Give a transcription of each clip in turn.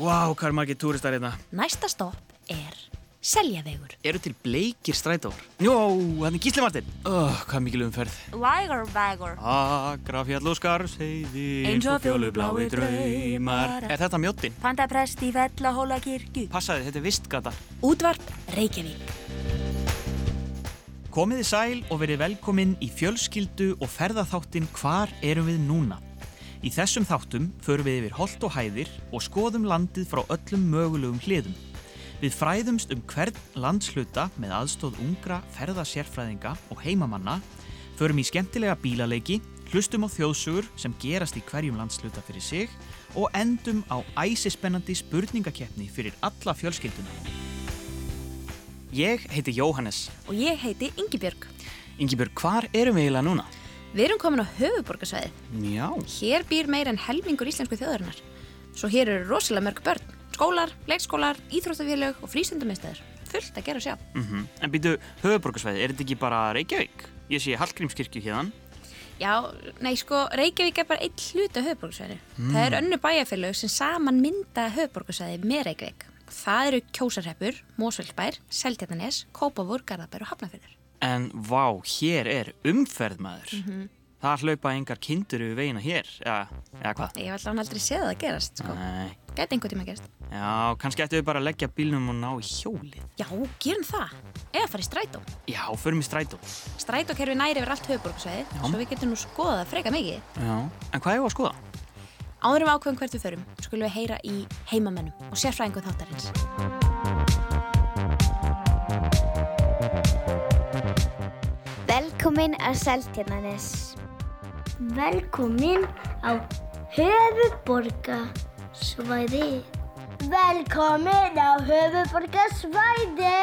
Vá, hvað er margir túristar hérna? Næsta stopp er Seljavegur. Eru til bleikir strætór? Jó, hann er Gísli Martin. Oh, hvað mikil umferð? Lægarvegur. Agrafjall og skarfseiði Eins og fjólubláir draumar. Er þetta mjóttin? Pandaprest í Fellahóla kirkju. Passaði, þetta er vistgata. Útvarp Reykjavík. Komiði sæl og verið velkomin í fjölskyldu og ferðaþáttin Hvar erum við núna? Í þessum þáttum förum við yfir holt og hæðir og skoðum landið frá öllum mögulegum hliðum. Við fræðumst um hvern landsluta með aðstóð ungra ferðasérfræðinga og heimamanna, förum í skemmtilega bílaleiki, hlustum á þjóðsugur sem gerast í hverjum landsluta fyrir sig og endum á æsispennandi spurningakeppni fyrir alla fjölskylduna. Ég heiti Jóhannes. Og ég heiti Ingibjörg. Ingibjörg, hvar erum við eiginlega núna? Við erum komin á höfuborgarsvæði. Já. Hér býr meir en helmingur íslensku þjóðarinnar. Svo hér eru rosalega mörg börn. Skólar, leikskólar, íþróttafélög og frísundamistæður. Fullt að gera sjá. Mm -hmm. En býtu, höfuborgarsvæði, er þetta ekki bara Reykjavík? Ég sé Hallgrímskirkju hérna. Já, nei sko, Reykjavík er bara eitt hlut af höfuborgarsvæði. Mm. Það er önnu bæjarfélög sem saman mynda höfuborgarsvæði með Reykjavík. Það eru Kjósarheppur, Mósvöldbær, Seltjarnanes, Kópavúr, Garðabær og Hafnafjörður. En vá, hér er umferðmaður. Mm -hmm. Það hlaupa engar kindur yfir veginna hér, eða, eða hvað? Ég hef alltaf aldrei séð það að gerast, sko. Nei. Gæti einhvern tíma að gerast. Já, kannski ættum við bara að leggja bílnum og ná í hjólið. Já, gerum það. Eða fara í strætó. Já, förum í strætó. Strætókerfi næri yfir allt höfuborgarsvæði, svo við getum nú skoðað freka mikið. Já, en hvað er það að skoða? Áðurum ákveðum hvert við förum, skulum við heyra í heimamennum og sérfræðingu þáttarins. Velkomin að Seltjarnanes. Velkomin á höfuborgarsvæði. Velkomin á höfuborgarsvæði.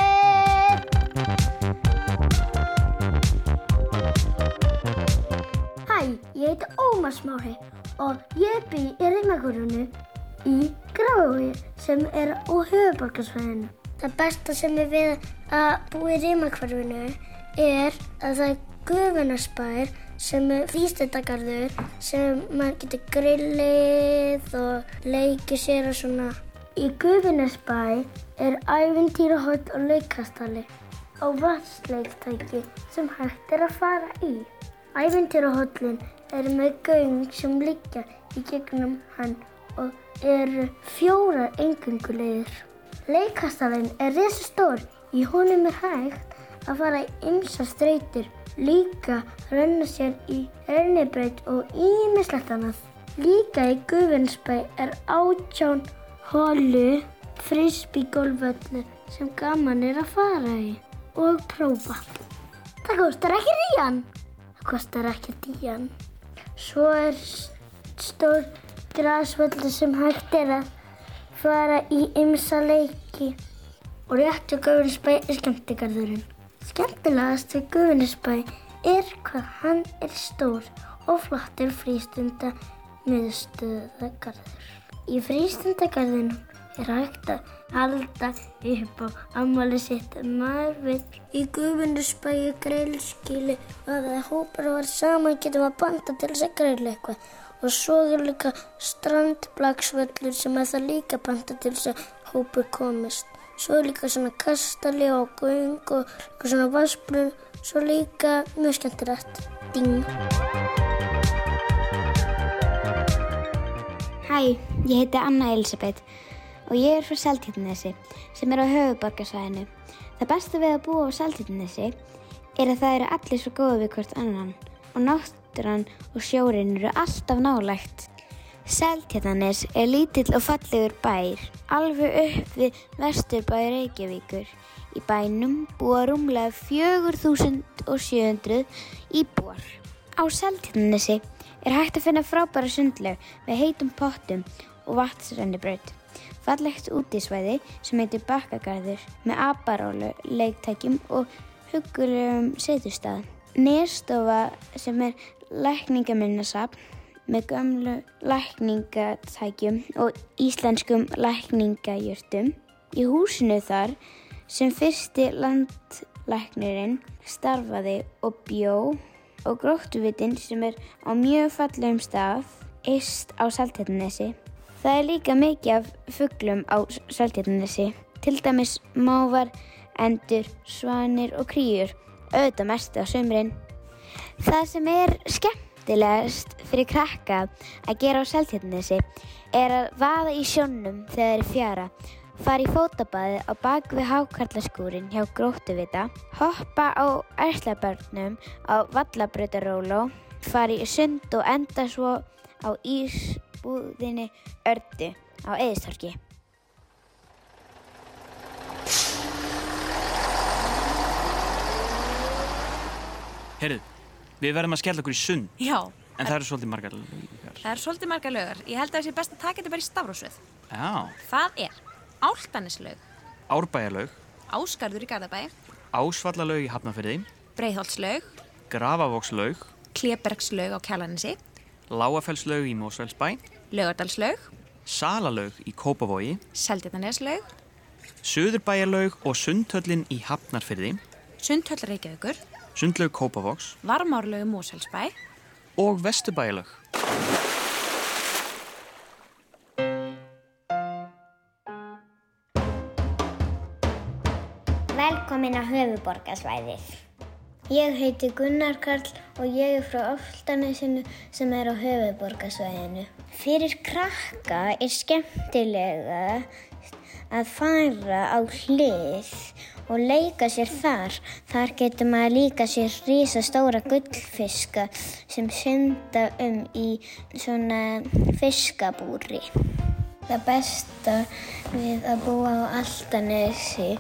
Hæ, ég heiti Ómar Smári og ég bý í Rímakórunu í Grafói sem er á höfuborgarsvæðinu. Það besta sem er við að búa í Rímakórunu er að það er gufunarsbær sem er frístundagarður sem maður getur grillið og leikið sér og svona. Í gufunarsbæ er æfintýrahótt og leikastali á vatsleiktæki sem hægt er að fara í. Æfintýrahóllin er með göng sem liggja í gegnum hann og eru fjórar engungulegir. Leikastalinn er risastór, í honum er hægt að fara í ymsa streytir, líka renna sér í rennibraut og ímislegt annað. Líka í Guðvinsbæ er átján holu frisbygólvöllu sem gaman er að fara í og prófa. Það kostar ekki rían. Það kostar ekki díjan. Svo er stór græsvöldu sem hægt er að fara í ymsa leiki og rétt og Guðvinsbæ er skemmtigarðurinn. Skemmtilegast við Guðunisbæ er hvað hann er stór og flottur frístunda miðstöðagarður. Í frístundagarðinum er hægt að halda upp á ammali sitt maður við. Í Guðunisbæ er grillskili og að það hópar vera saman getum að banda til þess að grilla eitthvað. Og svo er líka strandblagsvöllur sem að það líka banda til þess að hópur komist. Svo líka svona kastali og göng og svona vassblöð. Svo líka mjög skemmtilegt. Ding! Hæ, ég heiti Anna Elisabeth og ég er frá Seltjarnesi sem er á höfuborgarsvæðinu. Það besta við að búa á Seltjarnesi er að það eru allir svo góði við hvort annan og náttúran og sjórin eru alltaf nálægt. Seltjarnanes er lítill og fallegur bær, alveg upp við vesturbæri Reykjavíkur. Í bænum búa rúmlega 4700 íbúar. Á Seltjarnanesi er hægt að finna frábæra sundleg með heitum pottum og vatsrennibraut. Fallegt útísvæði sem heitir Bakkagarður með aparólu, leiktækjum og hugulegum setjustað. Nerstofa sem er lækningaminnasafn með gömlu lækningatækjum og íslenskum lækningajörtum. Í húsinu þar sem fyrsti landlæknirinn starfaði og bjó og gróttuvitinn sem er á mjög fallegum stað eist á Saltjarnesi Það er líka mikið af fugglum á Seltjarnesi, til dæmis mávar, endur, svanir og kríur, auðvitað mest á sömrin. Það sem er skemmtilegast fyrir krakka að gera á Seltjarnesi er að vaða í sjónum þegar þeir eru fjara, fara í fótabæði á bak við hákarlaskúrin hjá gróttuvita, hoppa á erslabörnum á vallabrautaróló, fara í sund og enda svo á ísbúðinni Ördu á Eðistorki. Heyrðu, við verðum að skella okkur í sund, Já, en það eru svolítið margar líkar. það er svolítið marga lögar. Ég held að það sé best að taka þetta bara í stafrósvið. Já, Það er Áltaneslaug, Árbæjarlaug, Áskarður í Garðabæ, Ásvallalaug í Hafnafyrði, Breiðholtslaug, Grafavókslaug, Klebergslaug á Kjalanesi, Láafellslaug í Mósfellsbæ, Laugardalslaug, Salalaug í Kópavogi, Seldjarnaneslaug, Suðurbæjarlaug og Sundhöllin í Hafnarfyrði, Sundhöll Reykjavíkur, Sundlaug Kópavogs Varmárlaug Mósfellsbæ, og Vesturbæjarlaug. Velkomin á höfuborgarsvæðið. Ég heiti Gunnar Karl og ég er frá Áltanesinu sem er á höfuborgarsvæðinu. Fyrir krakka er skemmtilega að fara á hlið og leika sér þar. Þar getur maður líka sér rísa stóra gullfiska sem synda um í svona fiskabúri. Það besta við að búa á Altanesi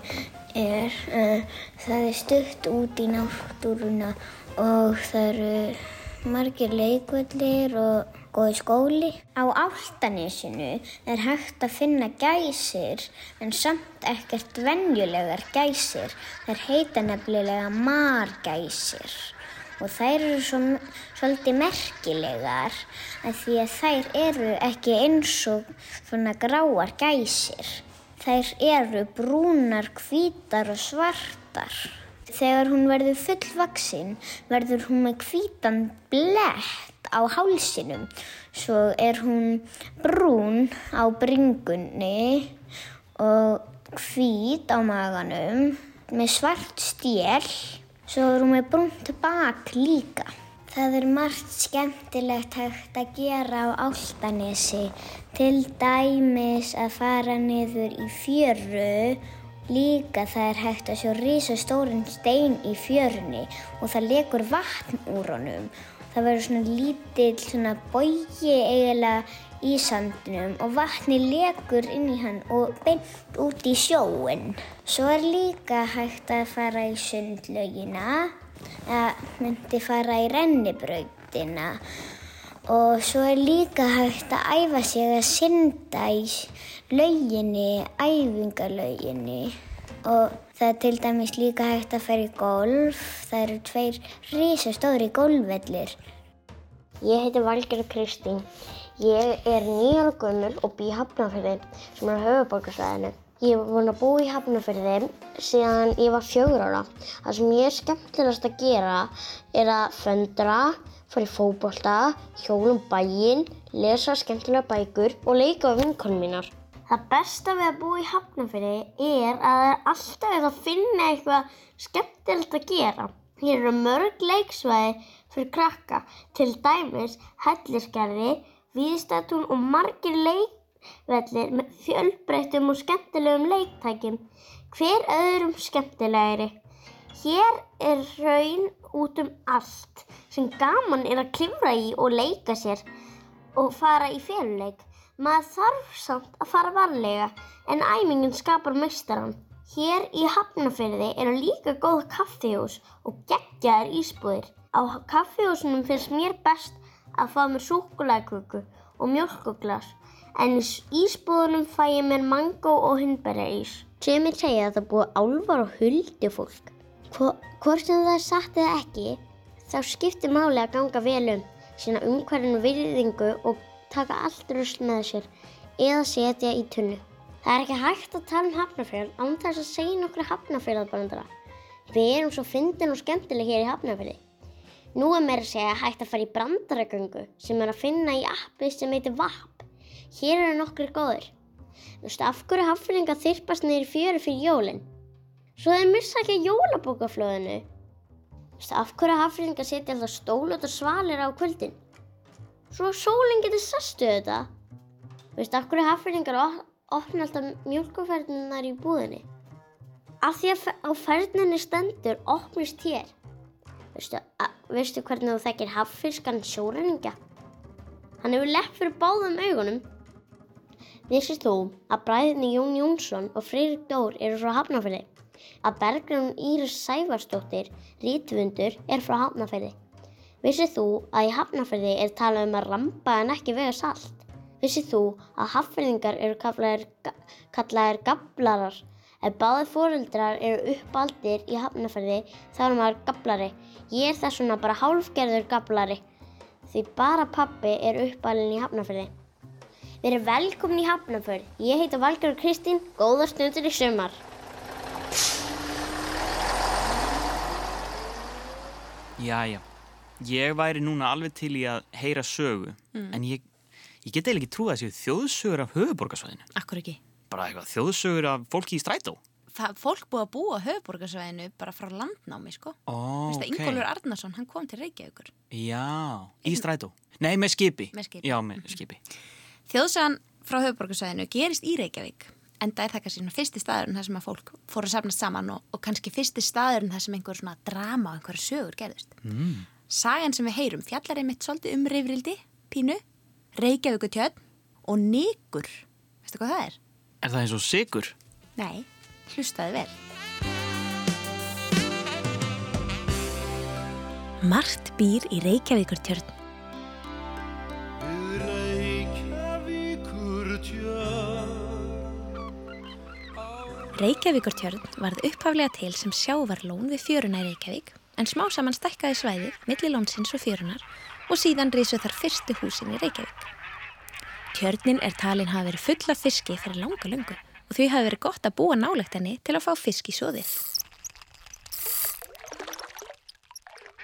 er að það er stutt út í náttúruna og það eru margir leikvöldir og góði skóli. Á Altanesinu er hægt að finna gæsir en samt ekkert venjulegar gæsir. Þær heita nefnilega margæsir og þær eru svo, svolítið merkilegar að því að þær eru ekki eins og svona gráar gæsir. Þær eru brúnar, hvítar og svartar. Þegar hún verður fullvaksinn verður hún með hvítan blett á hálsinum. Svo er hún brún á bringunni og hvít á maganum með svart stél. Svo er hún með brúnt bak líka. Það er margt skemmtilegt hægt að gera á Áltanesi. Til dæmis að fara niður í fjöru. Líka það er hægt að sjá risastórin stein í fjörunni og það lekur vatn úr honum. Það verður svona lítill svona bogi eiginlega í sandinum og vatni lekur inn í hann og beint út í sjóin. Svo er líka hægt að fara í sundlaugina, það myndi fara í rennibrautina og svo er líka hægt að æfa sig að synda í lauginni, æfingalauginni og það er til dæmis líka hægt að fara í golf, það eru tveir risastóri golfvellir. Ég heiti Valgerður Kristín. Ég er nýjar og gömul og bý í Hafnarfirði sem er á höfuborgarsvæðinu. Ég hef búin að búa í Hafnarfirði síðan ég var fjögur ára. Það sem ég er skemmtilegast að gera er að föndra, fara í fókbólta, hjólum bæinn, lesa skemmtilega bækur og leika við vinkonum mínar. Það besta við að búa í Hafnarfirði er að það er alltaf eitthvað að finna eitthvað skemmtilegt að gera. Hér eru mörg leiksvæði fyrir krakka, til dæmis hellisgerði, víðstættún og margir leikvellir með fjölbreyttum og skemmtilegum leiktækjum, hver öðrum skemmtilegri. Hér er raun út um allt sem gaman er að klifra í og leika sér og fara í féluleik. Maður þarf samt að fara varlega en æmingin skapar meistaran. Hér í Hafnarfirði eru líka góð kaffihús og geggjaðar ísbúðir. Á kaffihúsunum finnst mér best að fá mér súkulæðköku og mjölkuglas en í ísbúðunum fæ ég mér mango og hundberjaís. Sumir segja að það búi álvar og huldufólk. Hvort sem það er satt eða ekki, þá skiptir máli að ganga vel um, sína umhverfinu virðingu og taka allt rusl með sér eða setja í tunnu. Það er ekki hægt að tala um hafnafjörð án þess að segja nokkru hafnafjörðarbrandara. Við erum svo fyndin og skemmtileg hér í hafnafjörði. Nú er mér að segja hægt að fara í brandaragöngu sem er að finna í appi sem heitir VAP. Hér eru nokkri góður. Veistu, af hverju hafðfyrringar þyrpast niður fjöru fyrir jólinn? Svo þeir missa ekki jólabókaflöðinu. Veistu, af hverju hafðfyrringar setja alltaf stólut og svalir á kvöldin? Svo sólinn getur sastu þetta. Veistu, af hverju hafðfyrringar opna alltaf mjölkuferðinar í búðinni? Af því að á ferðinni stendur opnist hér. Veistu, veistu hvernig þú þekkir haffiskan sjóræningja? Hann hefur lepp fyrir báðum augunum. Vissist þú að bræðinni Jón Jónsson og Freyrik Dór eru frá Hafnarfjörði? Að Bergrun Íris Sævarsdóttir, rítvundur, er frá Hafnarfjörði? Vissið þú að í Hafnarfjörði er talað um að ramba en ekki vega salt? Vissið þú að haffyrðingar eru kallaðir, gablarar? Ef báði fóreldrar eru uppaldir í Hafnarfjörði þá er maður gablari. Ég er þess vegna bara hálfgerður gablari því bara pappi er uppalinn í Hafnarfjörði. Við erum velkomin í Hafnarfjörð. Ég heiti Valgjörður Kristín, góða stundir í sumar. Jæja, ég væri núna alveg til í að heyra sögu, en ég, ég get eiginlega ekki trúið að þessu þjóðsögur af höfuborgarsvæðinu. Akkur ekki. Bara eitthvað þjóðsögur af fólki í strætó. Það fólk búið að búa höfuborgarsvæðinu bara frá landnámi, sko. Ó, Veistu, ok. Ingólfur Arnarsson, hann kom til Reykjavíkur. Já, í strætó. Nei, með skipi. Með skipi. Já, með skipi. Þjóðsagan frá höfuborgarsvæðinu gerist í Reykjavík. Enda er það kannski svona fyrsti staðurinn þar sem að fólk fór að safnast saman og, og kannski fyrsti staðurinn þar sem einhver svona drama og einhverja sögur gerðust. Mm. Sagan sem við heyrum fjallar einmitt svolítið um reyfrildi, pínu, Reykjavíkutjörn og Nigur. Veistu hvað það er? Er það eins og sigur? Nei, hlustaði vel. Margt býr í Reykjavíkurtjörn. Reykjavíkurtjörn varð upphaflega til sem sjávarlón við fjöruna í Reykjavík en smá saman stækkaði svæðið milli lónsins og fjörunar og síðan risu þar fyrstu húsin í Reykjavík. Tjörnin er talin hafa verið full af fiski fyrir langa lungu og því hafi verið gott að búa nálegt henni til að fá fisk í sóðið.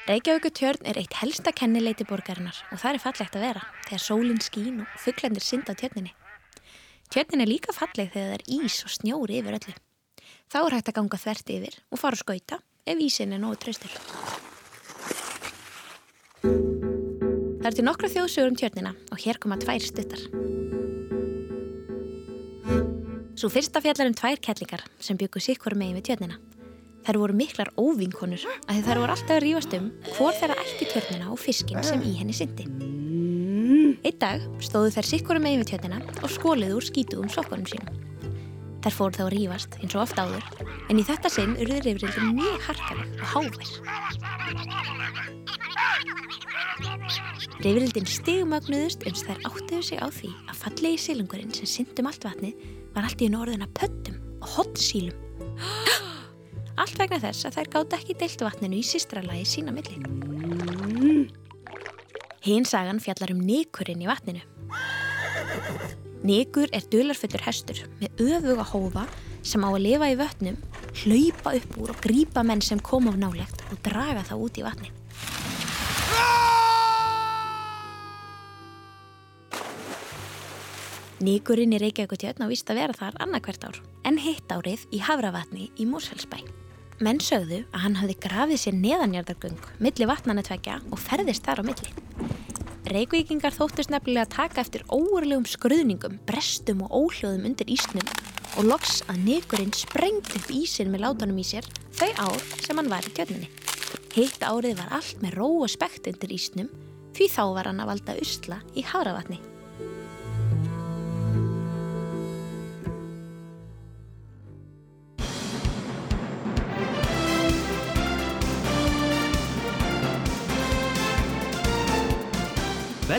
Reykjavíkurtjörn er eitt helsta kennileiti borgarinnar og það er fallegt að vera þegar sólinn skín og fugglendir synda á tjörninni. Tjörnin er líka falleg þegar það er ís og snjóri yfir öllu. Þá er hægt að ganga þvert yfir og fara að skauta ef ísin er nógu traustur. Það er til nokkra þjóðsögur um tjörnina og hér koma tvær stuttar. Svo fyrsta fjallar um tvær kettlingar sem byggu sikkur megin við tjörnina. Þær voru miklar óvinkonur að þær voru alltaf að rífast um hvor þeirra ætti tjörnina og fiskin sem í henni syndi. Einn dag stóðu þær sikkur megin við tjörnina og skóliðu úr skítugum sokkunum sínum. Þær fóru þá að rífast eins og oft áður en í þetta sinn urður yfirildin mjög harkaleg og hávær. Rifrildin stigmögnuðust uns þær áttuðu sig á því að fallegi silungurinn sem syndum allt vatni var allt í norðuna pöttum og hotsílum. Allt vegna þess að þær gátt ekki deilt vatninu í sístralagi sína milli. Hinn sagan fjallar um nikurinn í vatninu. Nikur er dularfullur hestur með öfuga hófa sem á að lifa í vötnum, hlaupa upp úr og grípa menn sem koma á nálegt og draga þá út í vatni. Nikurinn í Reykjavíkutjörn á víst að vera þar annarkvert ár, en hitt árið í Havravatni í Mórsfellsbæ. Menn sögðu að hann hafði grafið sér neðanjarðargöng milli vatnana tvekja og ferðist þar á milli. Reykjavíkingar þóttust nefnilega að taka eftir óurlegum skruðningum, brestum og óhljóðum undir ísnum og loks að Nikurinn sprengdi upp ísin með látunum í sér þau ár sem hann var í tjörninni. Hitt árið var allt með ró og spekt undir ísnum því þá var hann að valda usla í Havravatni.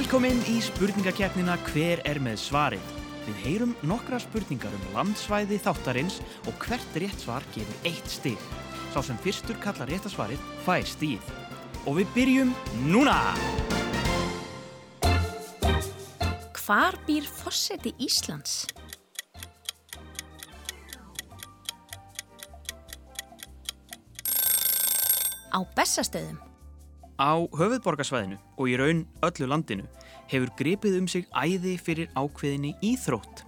Velkomin í spurningakeppnina Hver er með svarið? Við heyrum nokkra spurningar um landsvæði þáttarins og hvert rétt svar gefur eitt stig. Sá sem fyrstur kallar réttasvarið fær stíð. Og við byrjum núna! Hvar býr fósetti Íslands? Á Bessastöðum. Á höfuðborgarsvæðinu og í raun öllu landinu hefur gripið um sig æði fyrir ákveðinni íþrótt.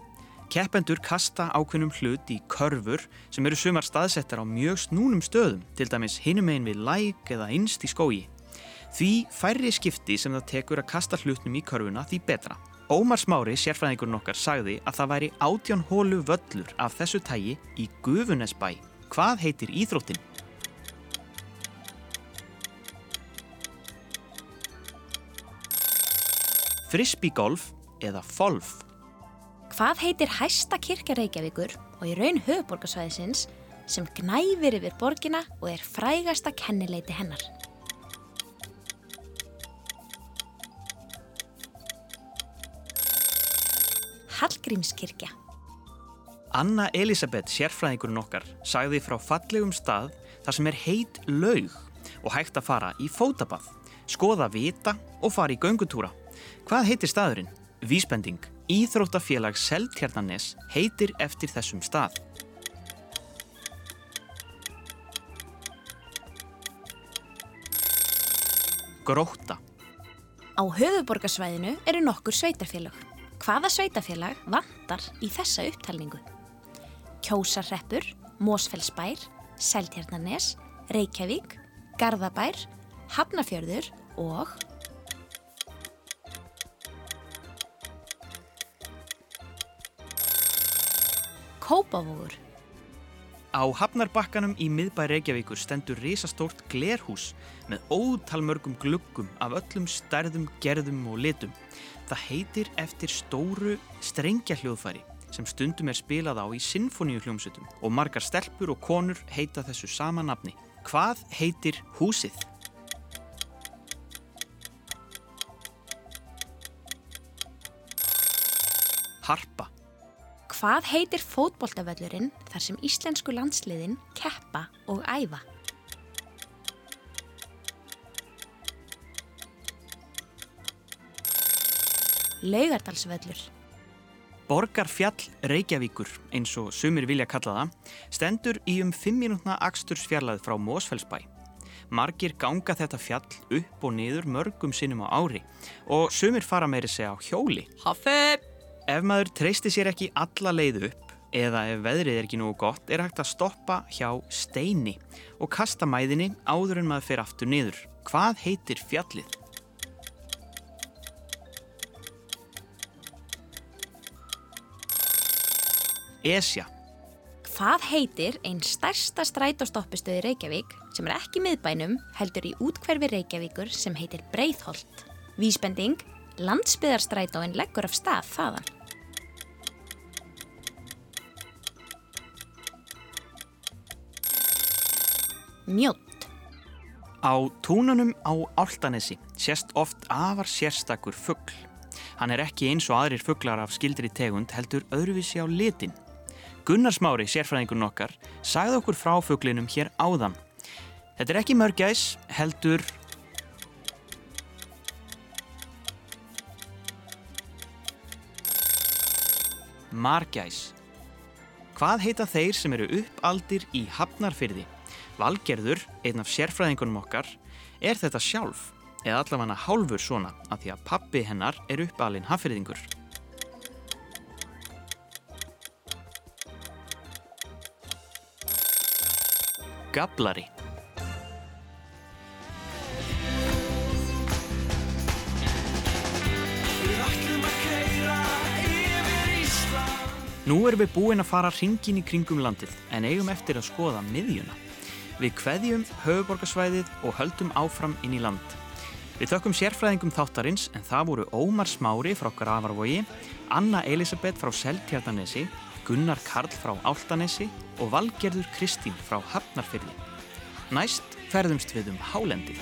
Keppendur kasta ákveðnum hlut í körfur sem eru sumar staðsettar á mjög snúnum stöðum, til dæmis hinum einn við læk eða innst í skógi. Því færri skipti sem það tekur að kasta hlutnum í körfuna því betra. Ómar Smári, sérfræðingurinn okkar, sagði að það væri átján hólu völlur af þessu tægi í Gufunesbæ. Hvað heitir íþróttin? Frisbeegolf eða folf. Hvað heitir hæsta kirkja Reykjavíkur og í raun höfuborgarsvæðisins sem gnæfir yfir borgina og er frægasta kennileiti hennar? Hallgrímskirkja. Anna Elisabeth, sérfræðingurinn okkar, sagði frá fallegum stað þar sem er heit laug og hægt að fara í fótabað, skoða vita og fara í göngutúra. Hvað heitir staðurinn? Vísbending. Íþróttafélag Seltjarnanes heitir eftir þessum stað. Gróta. Á höfuborgarsvæðinu eru nokkur sveitarfélag. Hvaða sveitarfélag vantar í þessa upptalningu? Kjósarreppur, Mósfellsbær, Seltjarnanes, Reykjavík, Garðabær, Hafnafjörður og Kópavógur. Á Hafnarbakkanum í miðbæ Reykjavíkur stendur risastórt glerhús með ótalmörgum gluggum af öllum stærðum, gerðum og litum. Það heitir eftir stóru strengjahljóðfæri sem stundum er spilað á í sinfoníu hljómsutum og margar stelpur og konur heita þessu sama nafni. Hvað heitir húsið? Harpa. Hvað heitir fótboltavöllurinn þar sem íslensku landsliðin keppa og æfa? Laugardalsvöllur. Borgarfjall Reykjavíkur, eins og sumir vilja kalla það, stendur í um 5 minútna akstursfjarlæð frá Mósfellsbæ. Margir ganga þetta fjall upp og niður mörgum sinnum á ári og sumir fara meiri segja á hjóli. Haffi! Ef maður treysti sér ekki alla leið upp eða ef veðrið er ekki nú gott er hægt að stoppa hjá steini og kasta mæðinni áður en maður fer aftur niður. Hvað heitir fjallið? Esja. Hvað heitir einn stærsta strætóstoppistöði Reykjavík sem er ekki miðbænum heldur í útkverfi Reykjavíkur sem heitir Breiðholt? Vísbending, landsbyðarstrætóin leggur af stað þaðan. Mjótt. Á túnunum á Áltanesi sést oft afar sérstakur fuggl. Hann er ekki eins og aðrir fugglar af skildri tegund heldur öðruvísi á litin. Gunnar Smári, sérfræðingun okkar, sagði okkur frá fugglinum hér áðan. Þetta er ekki mörgæs, heldur... Margæs. Hvað heita þeir sem eru uppaldir í Hafnarfyrði? Valgerður, einn af sérfræðingunum okkar, er þetta sjálf, eða allavega hálfur svona, af því að pappi hennar er uppalinn hafyrðingur. Gablari. Nú erum við búin að fara hringin í kringum landið en eigum eftir að skoða miðjuna. Við kveðjum höfuborgarsvæðið og höldum áfram inn í land. Við þökkum sérfræðingum þáttarins en það voru Ómar Smári frá Gravarvogi, Anna Elisabeth frá Seltjartanesi, Gunnar Karl frá Áltanesi og Valgerður Kristín frá Hafnarfyrði. Næst ferðumst við um Hálendið.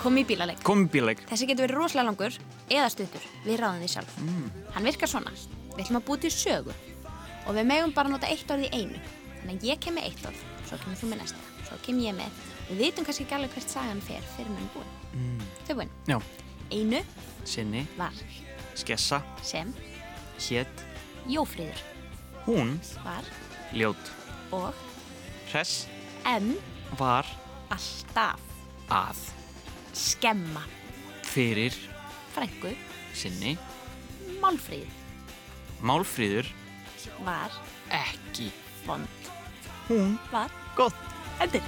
Kom í bílaleik. Komum bíleik. Þessi getur verið rosalega langur eða stuttur. Við ráðum því sjálf. Hann virkar svona. Við ætlum að búið til sögu og við megum bara nota eitt orð í einu. Þannig að ég kem með eitt orð, svo kemur þú með næsta, svo kem ég með. Við vitum kannski ekki alveg hvert sagan fer fyrir hann búin. Mm. Þau búin. Já, Einu. Sinni, var. Skessa, sem. Hétt, Jófríður. Hún, var. Ljót, og. Hress, en var, alltaf. að. skemma. Fyrir. Frængu sinni. Málfríð Málfríður var ekki. vond. Hún var gott. Endur